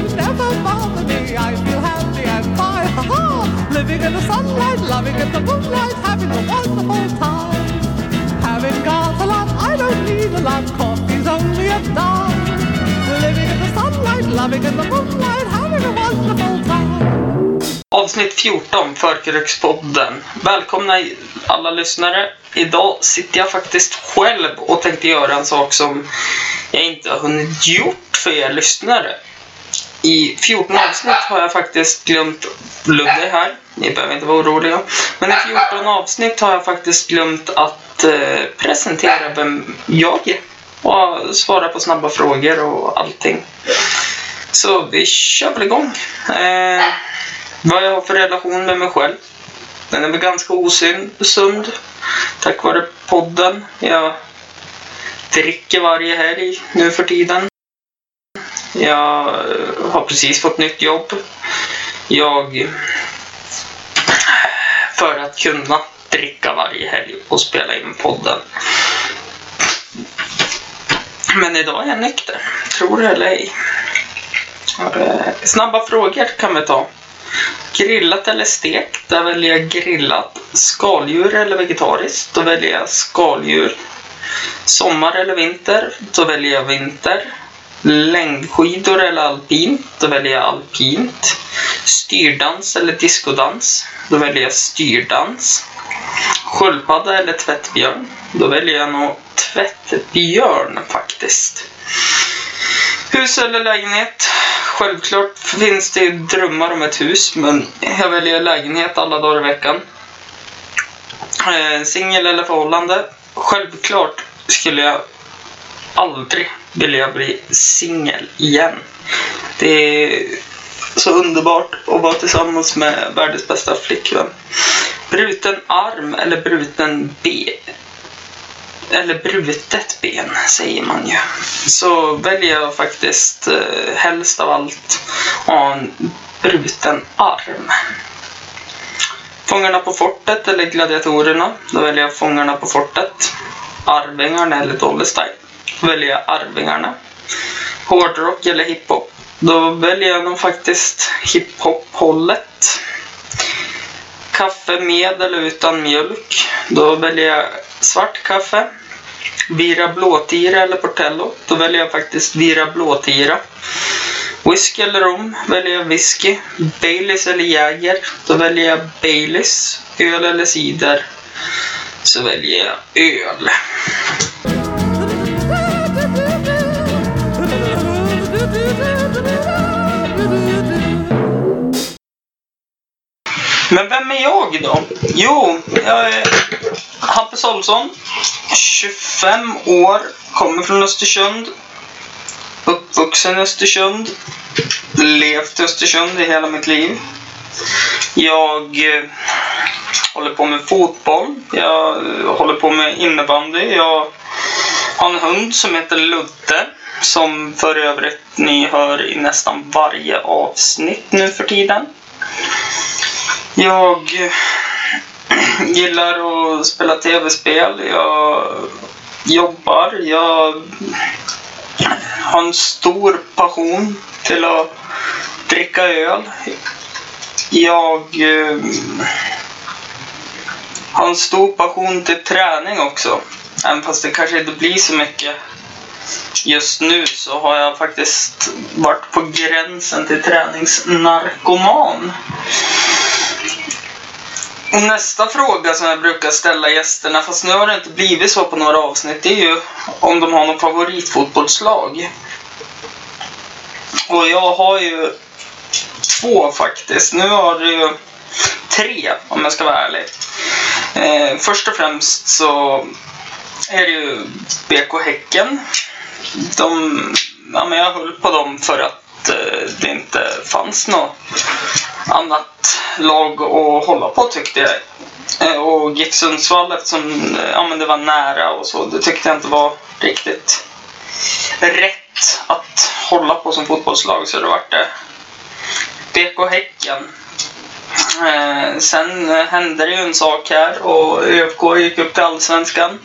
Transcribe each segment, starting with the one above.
worries never bother me. I feel happy and fine. Ha ha! Living in the sunlight, loving in the moonlight, having a wonderful time. Having got a lot, I don't need a lot. Coffee's only a dime. Living in the sunlight, loving in the moonlight, having a wonderful time. Avsnitt 14, Förkrökspodden. Välkomna alla lyssnare. Idag sitter jag faktiskt själv och tänkte göra en sak som jag inte har hunnit gjort för er lyssnare. I 14 avsnitt har jag faktiskt glömt Ludde här. Ni behöver inte vara oroliga. Men i 14 avsnitt har jag faktiskt glömt att eh, presentera vem jag är. Och svara på snabba frågor och allting. Så vi kör väl igång. Eh, vad jag har för relation med mig själv. Den är väl ganska osund. Tack vare podden. Jag dricker varje helg nu för tiden. Jag har precis fått nytt jobb. Jag... För att kunna dricka varje helg och spela in podden. Men idag är jag nykter. Tror det eller ej. Eh, snabba frågor kan vi ta. Grillat eller stekt? Där väljer jag grillat. Skaldjur eller vegetariskt? Då väljer jag skaldjur. Sommar eller vinter? Då väljer jag vinter. Längdskidor eller alpint? Då väljer jag alpint. Styrdans eller diskodans? Då väljer jag styrdans. Sköldpadda eller tvättbjörn? Då väljer jag nog tvättbjörn faktiskt. Hus eller lägenhet? Självklart finns det ju drömmar om ett hus, men jag väljer lägenhet alla dagar i veckan. Eh, Singel eller förhållande? Självklart skulle jag aldrig vilja bli singel igen. Det är så underbart att vara tillsammans med världens bästa flickvän. Bruten arm eller bruten ben? eller brutet ben säger man ju. Så väljer jag faktiskt eh, helst av allt att ha en bruten arm. Fångarna på fortet eller gladiatorerna? Då väljer jag Fångarna på fortet. Arvingarna eller Dolly Style? Välja väljer jag Arvingarna. Hårdrock eller hiphop? Då väljer jag nog faktiskt hiphop-hållet. Kaffe med eller utan mjölk? Då väljer jag svart kaffe. Vira blåtira eller Portello? Då väljer jag faktiskt Vira blåtira. Whisky eller rom? Väljer jag whisky. Baileys eller Jäger? Då väljer jag Baileys. Öl eller cider? Så väljer jag öl. Men vem är jag då? Jo, jag är Hampus Olsson. 25 år. Kommer från Östersund. Uppvuxen i Östersund. Levt i Östersund i hela mitt liv. Jag eh, håller på med fotboll. Jag eh, håller på med innebandy. Jag har en hund som heter Ludde. Som för övrigt ni hör i nästan varje avsnitt nu för tiden. Jag eh, gillar att spela tv-spel. Jag jobbar. Jag har en stor passion till att dricka öl. Jag eh, har en stor passion till träning också. Även fast det kanske inte blir så mycket just nu så har jag faktiskt varit på gränsen till träningsnarkoman. Och nästa fråga som jag brukar ställa gästerna, fast nu har det inte blivit så på några avsnitt, det är ju om de har något favoritfotbollslag. Och jag har ju två faktiskt. Nu har det ju tre om jag ska vara ärlig. Eh, först och främst så är det ju BK Häcken. De, ja, men jag höll på dem för att eh, det inte fanns något annat lag att hålla på tyckte jag. Eh, och GIF Sundsvall eftersom eh, ja, men det var nära och så, det tyckte jag inte var riktigt rätt att hålla på som fotbollslag så det vart det BK Häcken. Eh, sen eh, hände det ju en sak här och ÖFK gick upp till Allsvenskan.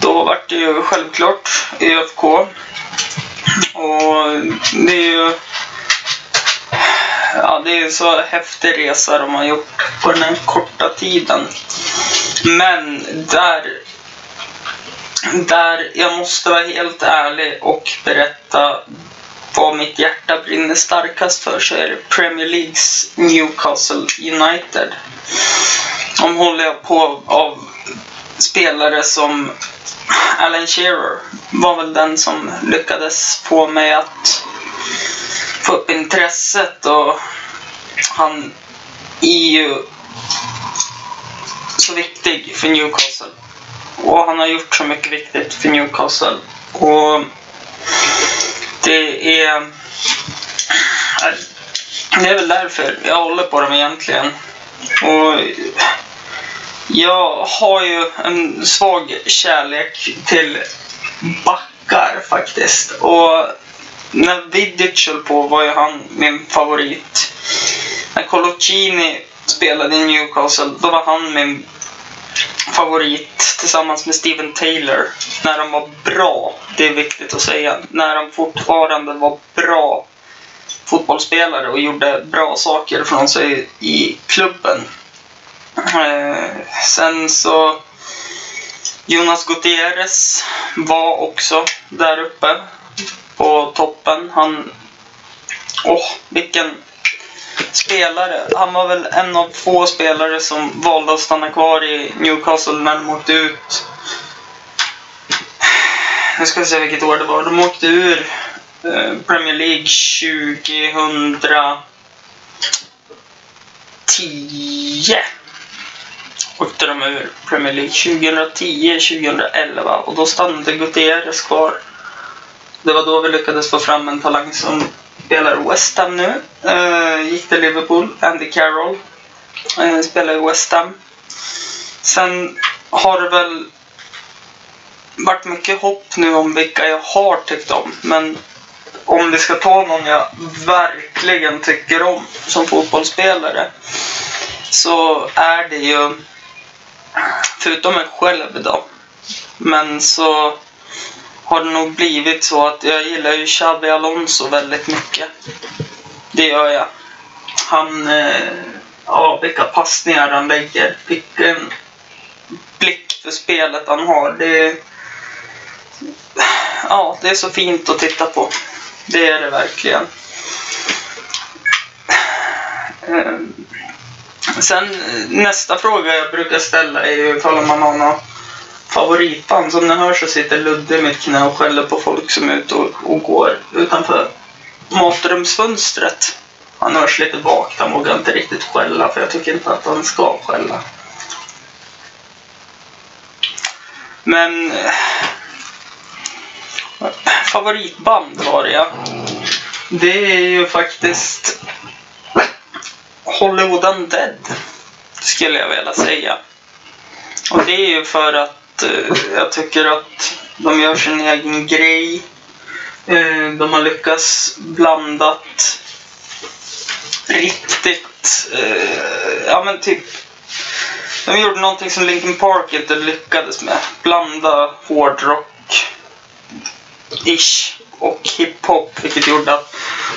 Då vart det ju självklart ÖFK. Och det är ju ja, det är så häftig resa de har gjort på den här korta tiden. Men där, där jag måste vara helt ärlig och berätta vad mitt hjärta brinner starkast för så är det Premier Leagues Newcastle United. De håller jag på av spelare som Alan Shearer var väl den som lyckades få mig att få upp intresset och han är ju så viktig för Newcastle. Och han har gjort så mycket viktigt för Newcastle. Och det är... Det är väl därför jag håller på dem egentligen. Och jag har ju en svag kärlek till backar faktiskt. Och när Vidic höll på var ju han min favorit. När Colocini spelade i Newcastle, då var han min favorit tillsammans med Steven Taylor. När de var bra, det är viktigt att säga. När de fortfarande var bra fotbollsspelare och gjorde bra saker från sig i klubben. Eh, sen så Jonas Gutierrez var också där uppe på toppen. Han... Åh, oh, vilken spelare. Han var väl en av få spelare som valde att stanna kvar i Newcastle när de åkte ut. Nu ska vi se vilket år det var. De åkte ur eh, Premier League 2010 åkte de ur Premier League 2010-2011 och då stannade Gutierrez kvar. Det var då vi lyckades få fram en talang som spelar West Ham nu. Uh, gick till Liverpool, Andy Carroll. Uh, spelar i West Ham. Sen har det väl varit mycket hopp nu om vilka jag har tyckt om. Men om vi ska ta någon jag verkligen tycker om som fotbollsspelare så är det ju förutom mig själv då. Men så har det nog blivit så att jag gillar ju Xabi Alonso väldigt mycket. Det gör jag. Han, eh, ja vilka passningar han lägger. Vilken blick för spelet han har. Det, ja, det är så fint att titta på. Det är det verkligen. Eh, Sen eh, nästa fråga jag brukar ställa är ju ifall man har något favoritband. Som ni hör så sitter Ludde i mitt knä och skäller på folk som är ute och, och går utanför matrumsfönstret. Han hörs lite vagt, han vågar inte riktigt skälla för jag tycker inte att han ska skälla. Men eh, favoritband var det ja. Det är ju faktiskt Hollywood Undead, skulle jag vilja säga. Och det är ju för att eh, jag tycker att de gör sin egen grej. Eh, de har lyckats blandat riktigt, eh, ja men typ de gjorde någonting som Linkin Park inte lyckades med. Blanda hårdrock, ish och hiphop vilket gjorde att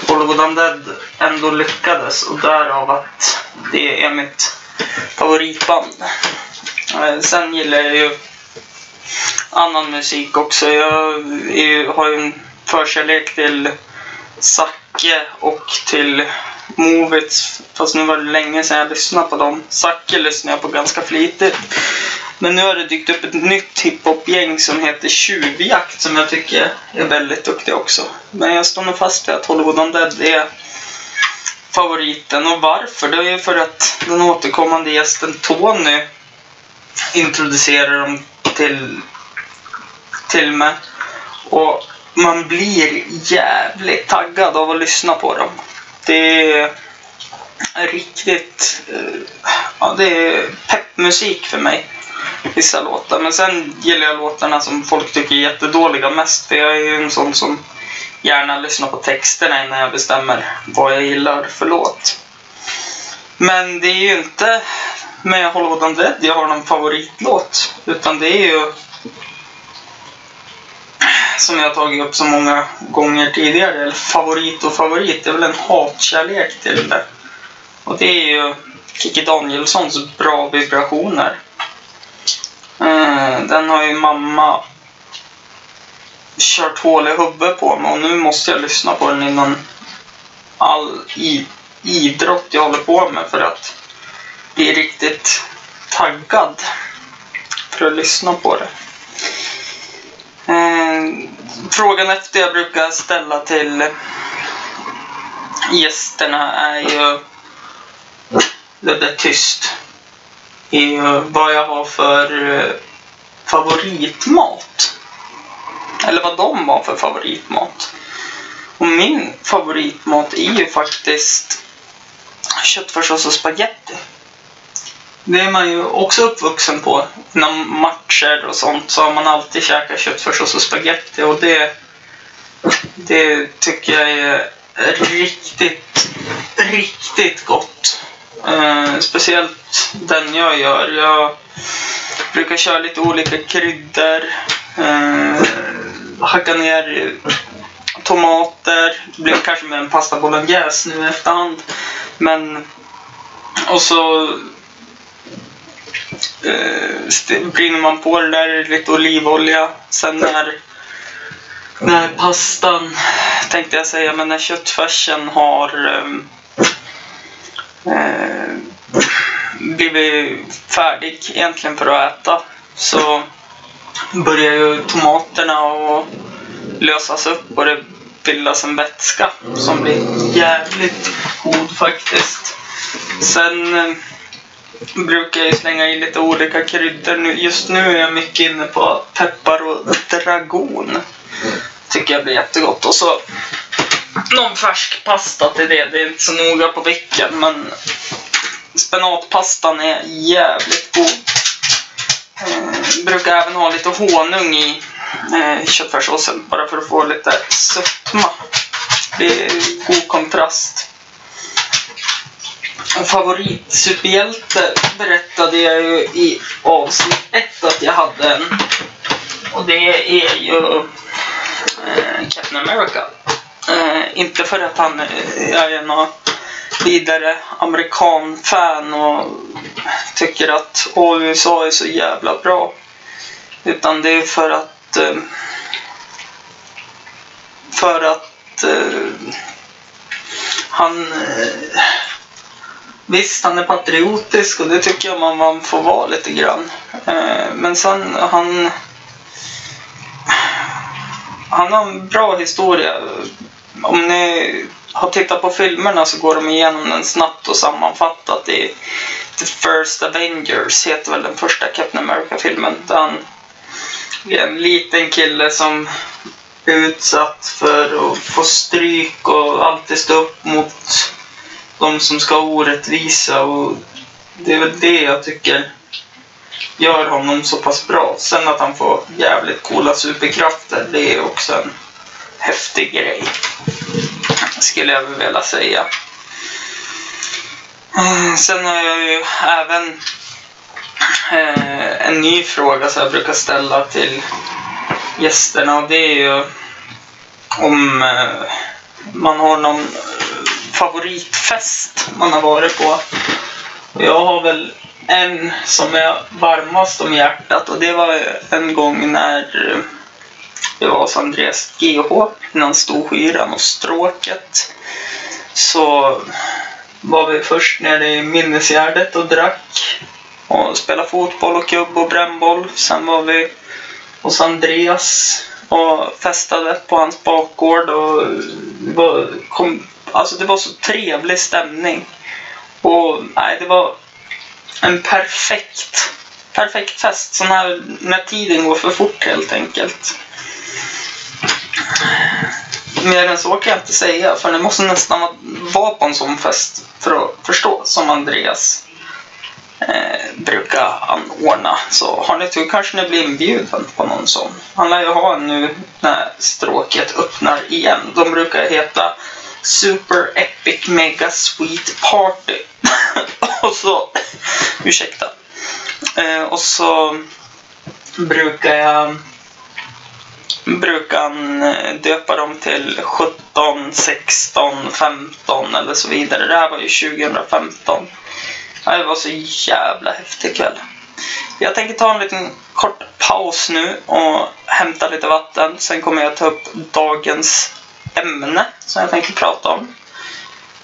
Hollywood Undead ändå lyckades och därav att det är mitt favoritband. Eh, sen gillar jag ju annan musik också. Jag har ju en förkärlek till Zacke och till Movits. Fast nu var det länge sedan jag lyssnade på dem. Zacke lyssnade jag på ganska flitigt. Men nu har det dykt upp ett nytt hiphop-gäng som heter Tjuvjakt som jag tycker är väldigt duktiga också. Men jag står nog fast vid att Hollywood Undead är favoriten. Och varför? Det är ju för att den återkommande gästen Tony introducerar dem till, till mig. Och man blir jävligt taggad av att lyssna på dem. Det är riktigt... Eh, ja, det är peppmusik för mig vissa låtar. Men sen gillar jag låtarna som folk tycker är jättedåliga mest. För jag är ju en sån som gärna lyssnar på texterna innan jag bestämmer vad jag gillar för låt. Men det är ju inte med Hollywood Undead jag har någon favoritlåt. Utan det är ju som jag har tagit upp så många gånger tidigare, eller favorit och favorit, det är väl en hatkärlek till det. Och det är ju Kikki Danielssons Bra vibrationer. Eh, den har ju mamma kört hål i huvudet på mig och nu måste jag lyssna på den innan all idrott jag håller på med för att bli riktigt taggad för att lyssna på det. Eh, frågan efter jag brukar ställa till gästerna är ju det där tyst. Är vad jag har för eh, favoritmat. Eller vad de har för favoritmat. Och min favoritmat är ju faktiskt köttfärssås och spagetti. Det är man ju också uppvuxen på. Inom matcher och sånt så har man alltid käkat köttfärssås och spagetti och det, det tycker jag är riktigt, riktigt gott. Eh, speciellt den jag gör. Jag brukar köra lite olika kryddor. Eh, hacka ner tomater. Det blev kanske med en pasta bolognese nu i efterhand. Men... Och så eh, brinner man på det där lite olivolja. Sen när, när pastan, tänkte jag säga, men när köttfärsen har ehm, eh, blivit färdig egentligen för att äta så börjar ju tomaterna att lösas upp och det bildas en vätska som blir jävligt god faktiskt. Sen eh, brukar jag slänga i lite olika kryddor. Nu, just nu är jag mycket inne på peppar och dragon. Tycker jag blir jättegott. Och så någon färsk pasta till det. Det är inte så noga på vilken men spenatpastan är jävligt god. Eh, brukar även ha lite honung i eh, köttfärssåsen bara för att få lite sötma. Det är god kontrast. Favoritsuperhjälte berättade jag ju i avsnitt ett att jag hade en. Och det är ju eh, Captain America. Eh, inte för att han eh, är någon vidare amerikan-fan och tycker att åh, USA är så jävla bra. Utan det är för att eh, för att eh, han eh, Visst, han är patriotisk och det tycker jag man, man får vara lite grann. Eh, men sen, han... Han har en bra historia. Om ni har tittat på filmerna så går de igenom den snabbt och sammanfattat i The First Avengers, heter väl den första Captain America-filmen. Där han är en liten kille som är utsatt för att få stryk och alltid stå upp mot de som ska ha orättvisa och det är väl det jag tycker gör honom så pass bra. Sen att han får jävligt coola superkrafter, det är också en häftig grej. Skulle jag vilja säga. Eh, sen har jag ju även eh, en ny fråga som jag brukar ställa till gästerna och det är ju om eh, man har någon favoritfest man har varit på. Jag har väl en som är varmast om hjärtat och det var en gång när eh, det var hos Andreas GH innan Storskyran och Stråket. Så var vi först nere i Minnesgärdet och drack och spelade fotboll och kubb och brännboll. Sen var vi hos Andreas och festade på hans bakgård och kom, alltså det var så trevlig stämning. Och nej, det var en perfekt, perfekt fest. Sån här när tiden går för fort helt enkelt. Mer än så kan jag inte säga, för det måste nästan vara på en sån fest för att förstå, som Andreas eh, brukar anordna. Så har ni tur kanske ni blir inbjuden på någon sån. Han lär ju ha en nu när stråket öppnar igen. De brukar heta Super Epic Mega Sweet Party. och så, ursäkta. Eh, och så brukar jag brukar han eh, döpa dem till 17, 16, 15 eller så vidare. Det här var ju 2015. Det var så jävla häftig kväll. Jag tänker ta en liten kort paus nu och hämta lite vatten. Sen kommer jag ta upp dagens ämne som jag tänker prata om.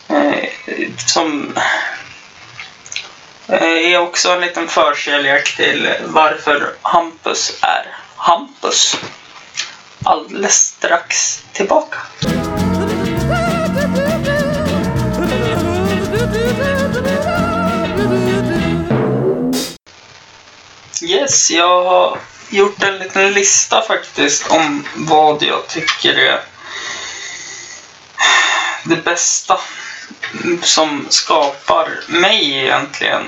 Eh, som eh, är också en liten förkärlek till varför Hampus är Hampus. Alldeles strax tillbaka. Yes, jag har gjort en liten lista faktiskt om vad jag tycker är det bästa som skapar mig egentligen.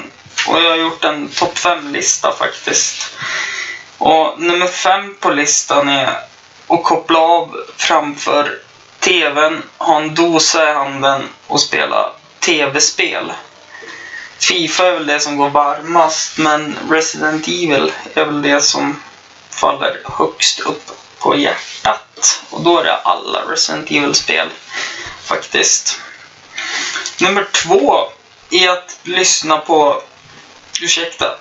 Och jag har gjort en topp 5-lista faktiskt. Och nummer fem på listan är att koppla av framför TVn, ha en dosa i handen och spela TV-spel. Fifa är väl det som går varmast, men Resident Evil är väl det som faller högst upp på hjärtat. Och då är det alla Resident Evil-spel, faktiskt. Nummer två är att lyssna på... Ursäkta.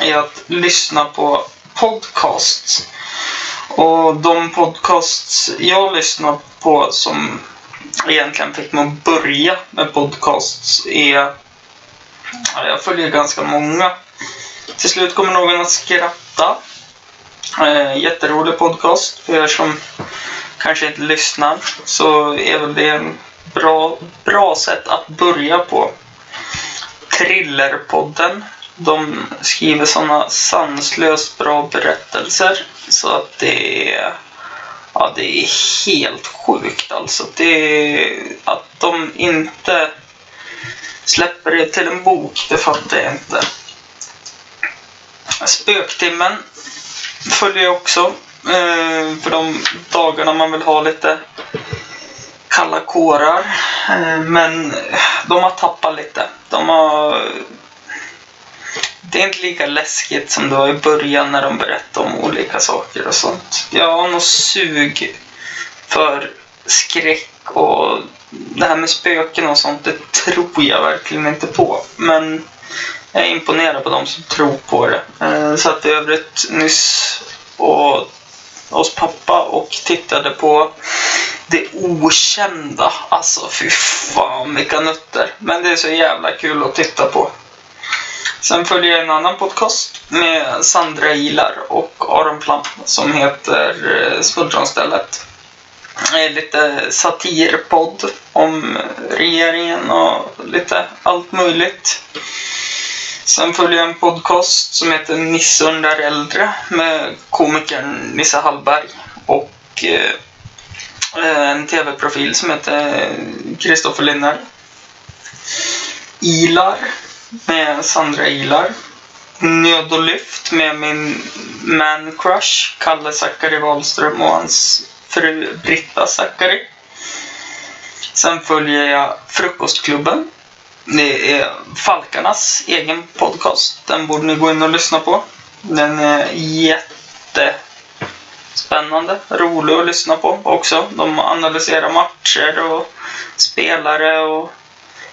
är att lyssna på podcasts. Och de podcasts jag lyssnar på som egentligen fick mig att börja med podcasts är... Jag följer ganska många. Till slut kommer någon att skratta. Eh, jätterolig podcast. För er som kanske inte lyssnar så är väl det en bra, bra sätt att börja på. Thrillerpodden. De skriver sådana sanslöst bra berättelser så att det är Ja, det är helt sjukt alltså. Det att de inte släpper det till en bok, det fattar jag inte. Spöktimmen följer jag också. Eh, för de dagarna man vill ha lite kalla kårar. Eh, men de har tappat lite. De har... Det är inte lika läskigt som det var i början när de berättade om olika saker och sånt. Jag har nog sug för skräck och det här med spöken och sånt, det tror jag verkligen inte på. Men jag är imponerad på de som tror på det. Eh, jag satt i övrigt nyss och hos pappa och tittade på det okända. Alltså fy fan vilka nötter. Men det är så jävla kul att titta på. Sen följer jag en annan podcast med Sandra Ilar och Aron Plam som heter eh, Smultronstället. Det är lite satirpodd om regeringen och lite allt möjligt. Sen följer jag en podcast som heter Nisse undrar äldre med komikern Nisse Hallberg och eh, en tv-profil som heter Kristoffer Linner. Ilar med Sandra Ilar. Nöd och lyft med min man crush Kalle Zackari Wahlström och hans fru Britta Zackari. Sen följer jag Frukostklubben det är Falkarnas egen podcast. Den borde ni gå in och lyssna på. Den är jättespännande, rolig att lyssna på också. De analyserar matcher och spelare och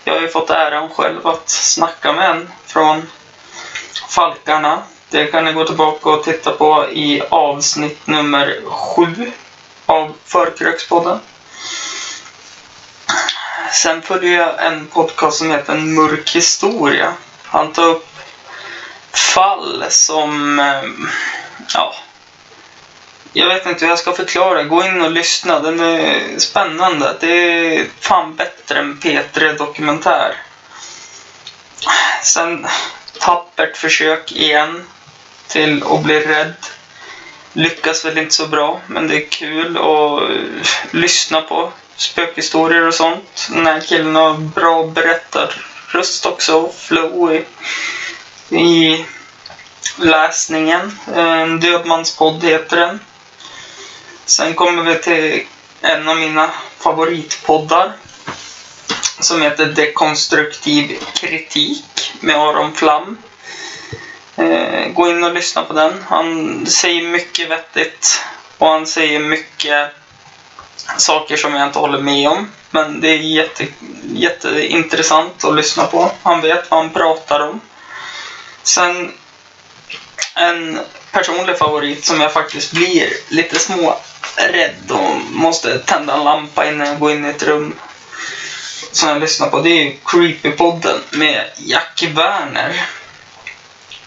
jag har ju fått äran själv att snacka med en från Falkarna. Det kan ni gå tillbaka och titta på i avsnitt nummer sju av Förkrökspodden. Sen följer jag en podcast som heter En mörk historia. Han tar upp fall som... Ehm, ja. Jag vet inte hur jag ska förklara. Gå in och lyssna. Den är spännande. Det är fan bättre än P3 Dokumentär. Sen tappert försök igen till att bli rädd. Lyckas väl inte så bra, men det är kul att lyssna på spökhistorier och sånt. Den här killen har bra berättarröst också. Flow i, i läsningen. En dödmanspodd heter den. Sen kommer vi till en av mina favoritpoddar. Som heter Dekonstruktiv kritik med Aron Flam. Eh, gå in och lyssna på den. Han säger mycket vettigt och han säger mycket saker som jag inte håller med om. Men det är jätte, jätteintressant att lyssna på. Han vet vad han pratar om. Sen en personlig favorit som jag faktiskt blir lite små rädd och måste tända en lampa innan jag går in i ett rum som jag lyssnar på. Det är ju Creepypodden med Jack Werner.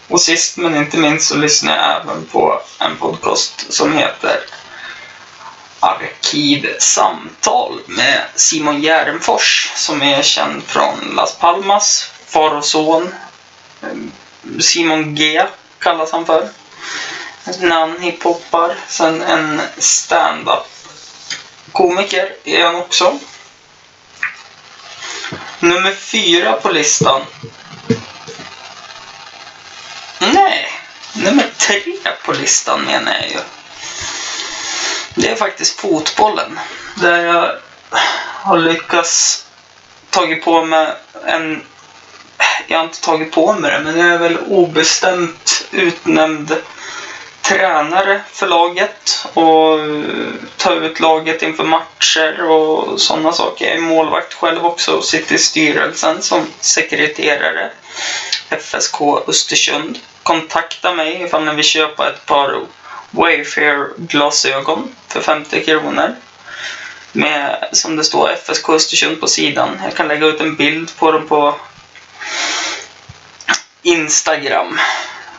Och sist men inte minst så lyssnar jag även på en podcast som heter Arkivsamtal med Simon Järnfors som är känd från Las Palmas, far och son. Eh, Simon G kallas han för. När han hiphoppar. Sen en stand-up komiker är han också. Nummer fyra på listan. Nej, nummer tre på listan menar jag ju. Det är faktiskt fotbollen. Där jag har lyckats tagit på mig en... Jag har inte tagit på mig det, men jag är väl obestämt utnämnd tränare för laget och eh, ta ut laget inför matcher och sådana saker. Jag är målvakt själv också och sitter i styrelsen som sekreterare. FSK Östersund. Kontakta mig ifall ni vill köpa ett par Wayfair-glasögon för 50 kronor. Med, som det står, FSK Östersund på sidan. Jag kan lägga ut en bild på dem på Instagram.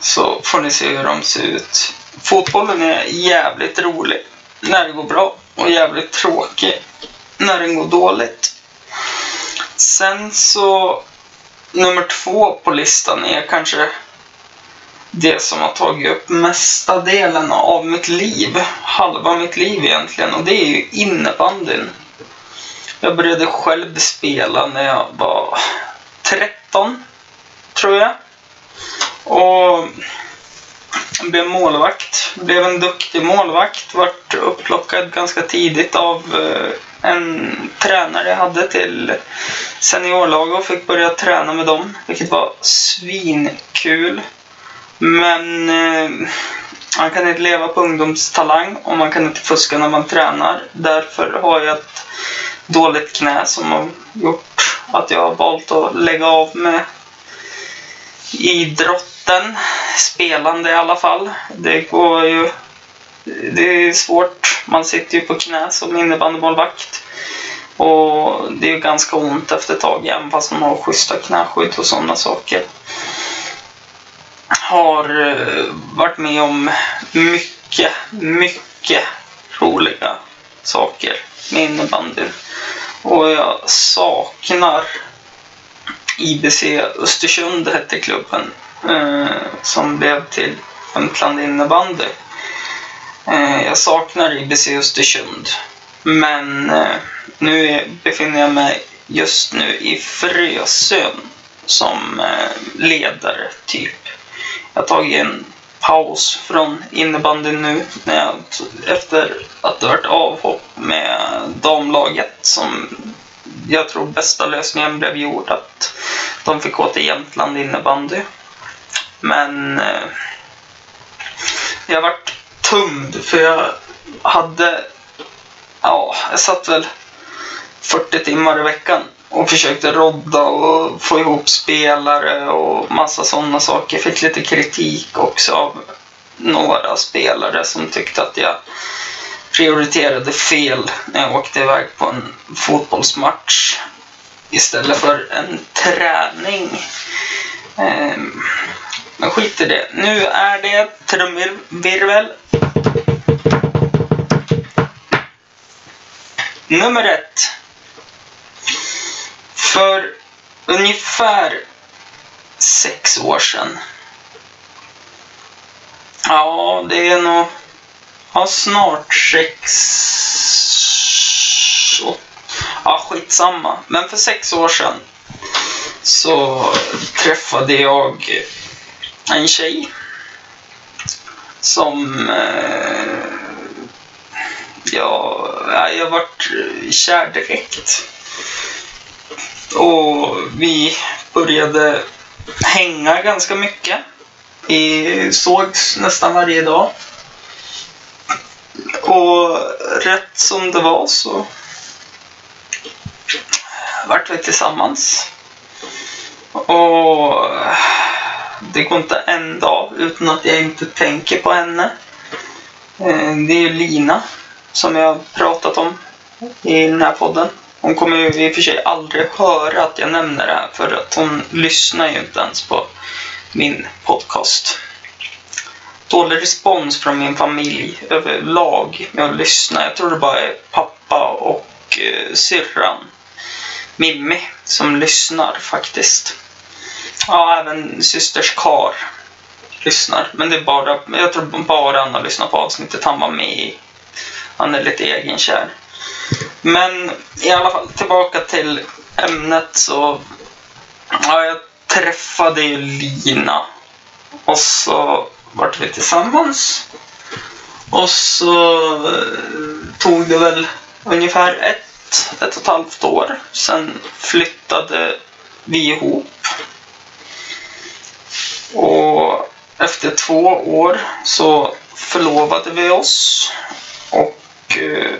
Så får ni se hur de ser ut. Fotbollen är jävligt rolig när det går bra och jävligt tråkig när den går dåligt. Sen så nummer två på listan är kanske det som har tagit upp mesta delen av mitt liv. Halva mitt liv egentligen. Och det är ju innebandyn. Jag började själv spela när jag var 13, tror jag. Och blev målvakt. Blev en duktig målvakt. Vart upplockad ganska tidigt av eh, en tränare jag hade till seniorlag och fick börja träna med dem. Vilket var svinkul. Men eh, man kan inte leva på ungdomstalang och man kan inte fuska när man tränar. Därför har jag ett dåligt knä som har gjort att jag har valt att lägga av med idrotten. Spelande i alla fall. Det går ju... Det är svårt. Man sitter ju på knä som innebandymålvakt. Och det är ju ganska ont efter ett tag, även fast man har schyssta knäskydd och sådana saker har eh, varit med om mycket, mycket roliga saker med innebandyn. Och jag saknar IBC Östersund hette klubben eh, som blev till Jämtland innebandy. Eh, jag saknar IBC Östersund. Men eh, nu befinner jag mig just nu i Frösön som eh, ledare typ. Jag har tagit en paus från innebandyn nu när jag, efter att det varit avhopp med damlaget som jag tror bästa lösningen blev gjord att de fick gå till Jämtland innebandy. Men eh, jag vart tömd för jag hade, ja, jag satt väl 40 timmar i veckan och försökte rodda och få ihop spelare och massa sådana saker. Fick lite kritik också av några spelare som tyckte att jag prioriterade fel när jag åkte iväg på en fotbollsmatch istället för en träning. Ehm, men skit i det. Nu är det trumvirvel. Nummer ett. För ungefär sex år sedan. Ja, det är nog ja, snart sex... Ja, skitsamma. Men för sex år sedan så träffade jag en tjej som... Eh, ja, jag vart eh, kär direkt. Och vi började hänga ganska mycket. Vi sågs nästan varje dag. Och rätt som det var så vart vi tillsammans. Och det går inte en dag utan att jag inte tänker på henne. Eh, det är ju Lina som jag har pratat om i den här podden. Hon kommer ju i och för sig aldrig höra att jag nämner det här för att hon lyssnar ju inte ens på min podcast. Dålig respons från min familj överlag med att lyssna. Jag tror det bara är pappa och eh, syrran Mimmi som lyssnar faktiskt. Ja, även systers kar lyssnar. Men det är bara, jag tror bara han har lyssnat på avsnittet han var med i. Han är lite egenkär. Men i alla fall tillbaka till ämnet så. Ja, jag träffade ju Lina. Och så vart vi tillsammans. Och så eh, tog det väl ungefär ett, ett och ett halvt år. Sen flyttade vi ihop. Och efter två år så förlovade vi oss. Och eh,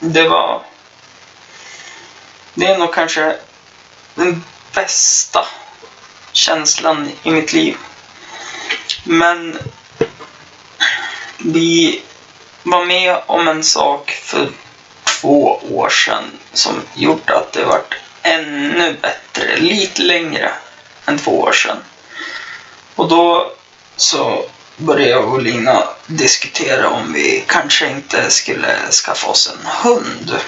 det var... Det är nog kanske den bästa känslan i mitt liv. Men vi var med om en sak för två år sedan som gjorde att det varit ännu bättre, lite längre än två år sedan. Och då så började jag och Lina diskutera om vi kanske inte skulle skaffa oss en hund.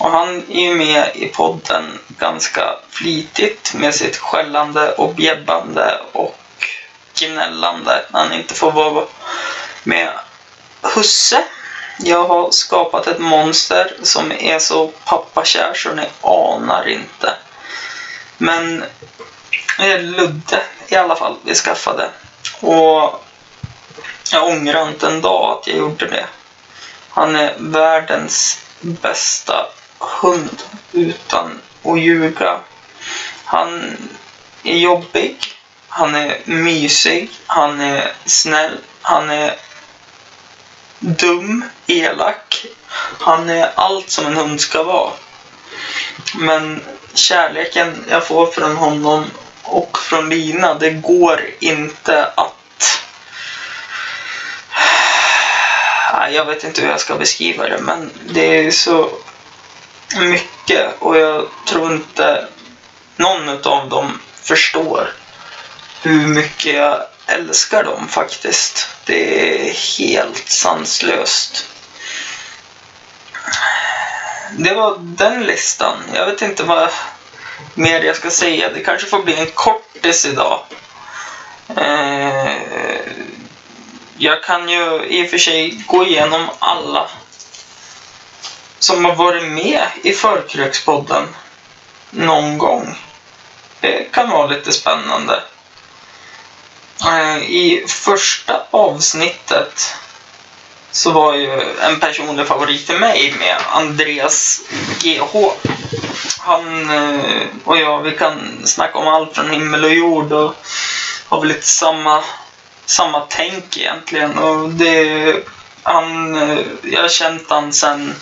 Och han är ju med i podden ganska flitigt med sitt skällande och bjäbbande och gnällande när han inte får vara med husse. Jag har skapat ett monster som är så pappakär så ni anar inte. Men det är Ludde i alla fall vi skaffade. Och jag ångrar inte en dag att jag gjorde det. Han är världens bästa hund utan att ljuga. Han är jobbig. Han är mysig. Han är snäll. Han är dum, elak. Han är allt som en hund ska vara. Men kärleken jag får från honom och från Lina, det går inte att... Jag vet inte hur jag ska beskriva det, men det är så mycket och jag tror inte någon av dem förstår hur mycket jag älskar dem faktiskt. Det är helt sanslöst. Det var den listan. Jag vet inte vad mer jag ska säga. Det kanske får bli en kortis idag. Eh, jag kan ju i och för sig gå igenom alla som har varit med i Förkrökspodden någon gång. Det kan vara lite spännande. Eh, I första avsnittet så var ju en personlig favorit till mig med Andreas GH. Han eh, och jag, vi kan snacka om allt från himmel och jord och har väl lite samma, samma tänk egentligen. Och det, han, eh, jag har känt han sen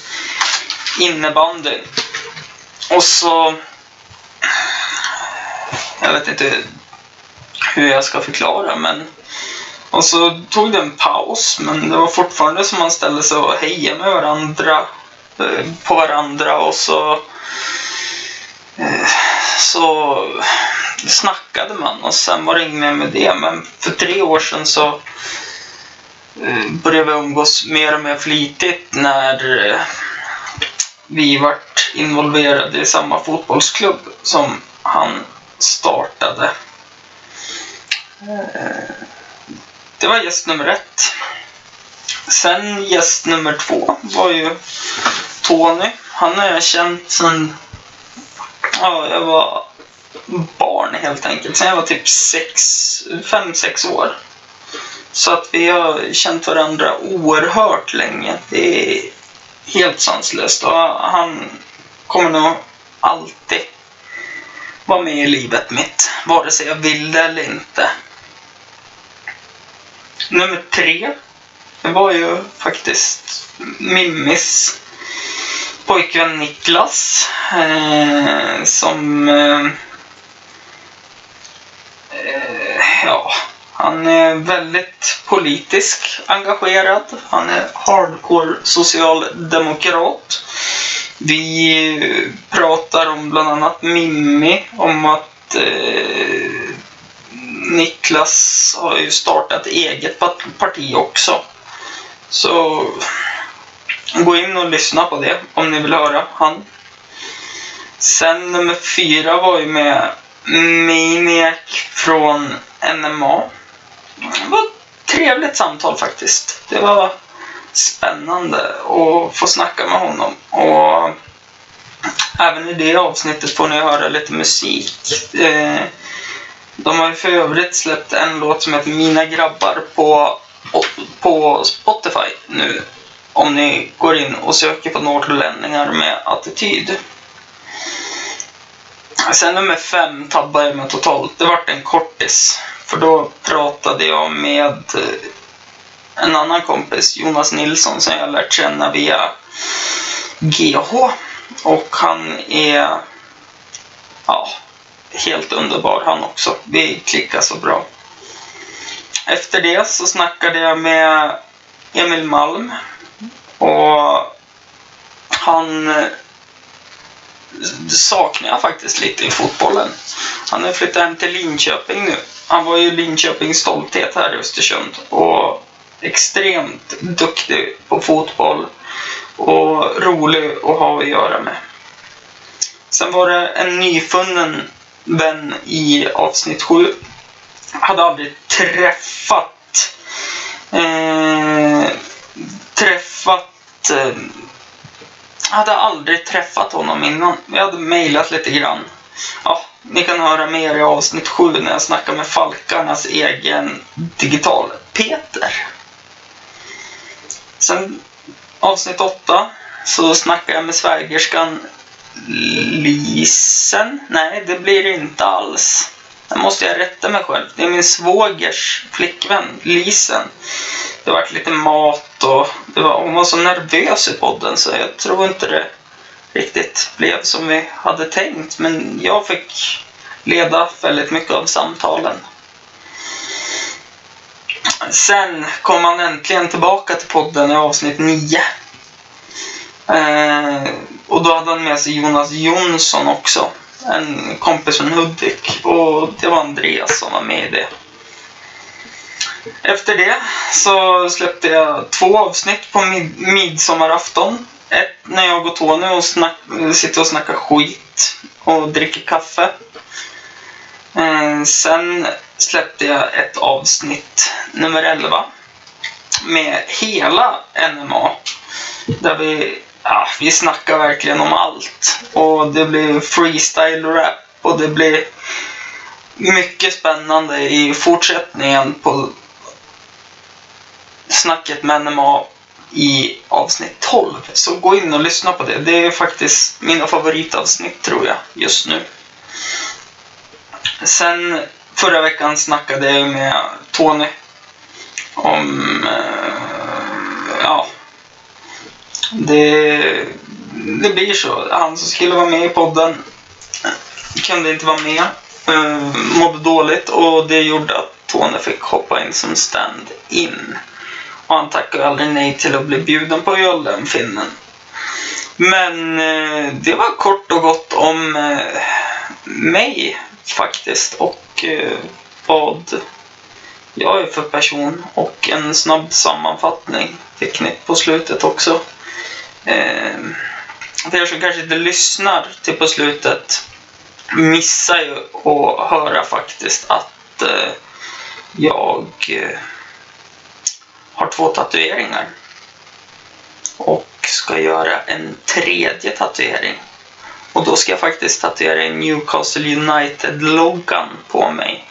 innebandy. Och så... Jag vet inte hur jag ska förklara men... Och så tog det en paus men det var fortfarande som man ställde sig och hejade med varandra. Eh, på varandra och så... Eh, så snackade man och sen var det inget mer med det. Men för tre år sedan så eh, började vi umgås mer och mer flitigt när vi vart involverade i samma fotbollsklubb som han startade. Det var gäst nummer ett. Sen gäst nummer två var ju Tony. Han har jag känt sen ja, jag var barn helt enkelt. Sen jag var typ sex, fem, sex år. Så att vi har känt varandra oerhört länge. Det är helt sanslöst. Och han kommer nog alltid vara med i livet mitt. Vare sig jag vill det eller inte. Nummer tre. Var ju faktiskt Mimmis pojkvän Niklas. Eh, som... Eh, eh, ja, han är väldigt politisk engagerad. Han är hardcore socialdemokrat. Vi pratar om bland annat Mimmi, om att eh, Niklas har ju startat eget parti också. Så gå in och lyssna på det om ni vill höra han. Sen nummer fyra var ju med Maniac från NMA. Det var ett trevligt samtal faktiskt. Det var spännande att få snacka med honom. Och även i det avsnittet får ni höra lite musik. Eh, de har ju för övrigt släppt en låt som heter Mina grabbar på, på Spotify nu. Om ni går in och söker på norrlänningar med attityd. Sen nummer fem tabbade jag mig totalt. Det vart en kortis. För då pratade jag med eh, en annan kompis, Jonas Nilsson, som jag lärt känna via GH. Och han är ja, helt underbar han också. Vi klickar så bra. Efter det så snackade jag med Emil Malm. Och han eh, saknar jag faktiskt lite i fotbollen. Han har flyttat hem till Linköping nu. Han var ju Linköpings stolthet här i Östersund. Och extremt duktig på fotboll. Och rolig att ha att göra med. Sen var det en nyfunnen vän i avsnitt 7. Hade aldrig träffat eh, träffat eh, hade aldrig träffat honom innan. Jag hade mejlat lite grann. Ja, ni kan höra mer i avsnitt 7 när jag snackar med Falkarnas egen digital Peter. Sen avsnitt 8 så snackar jag med svägerskan Lisen. Nej, det blir det inte alls. Där måste jag rätta mig själv. Det är min svågers flickvän, Lisen. Det var lite mat och det var, hon var så nervös i podden så jag tror inte det riktigt blev som vi hade tänkt. Men jag fick leda väldigt mycket av samtalen. Sen kom han äntligen tillbaka till podden i avsnitt 9. Eh, och då hade han med sig Jonas Jonsson också. En kompis från Hudik. Och det var Andreas som var med i det. Efter det så släppte jag två avsnitt på mid midsommarafton. Ett när jag och Tony och snack, sitter och snackar skit och dricker kaffe. Eh, sen släppte jag ett avsnitt, nummer 11, med hela NMA. Där vi, ja, vi snackar verkligen om allt. Och det blir freestyle rap och det blir mycket spännande i fortsättningen på snacket med NMA i avsnitt 12. Så gå in och lyssna på det. Det är faktiskt mina favoritavsnitt tror jag just nu. Sen förra veckan snackade jag med Tony om eh, det, det blir så. Han som skulle vara med i podden kunde inte vara med. Uh, mådde dåligt och det gjorde att Tony fick hoppa in som stand-in. Och han tackade aldrig nej till att bli bjuden på öl den finnen. Men uh, det var kort och gott om uh, mig faktiskt och vad jag är för person och en snabb sammanfattning fick ni på slutet också. Eh, för er som kanske inte lyssnar till på slutet missar ju att höra faktiskt att eh, jag eh, har två tatueringar. Och ska göra en tredje tatuering. Och då ska jag faktiskt tatuera en Newcastle United-loggan på mig.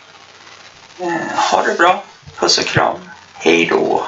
Eh, ha det bra. Puss och kram. Hej då.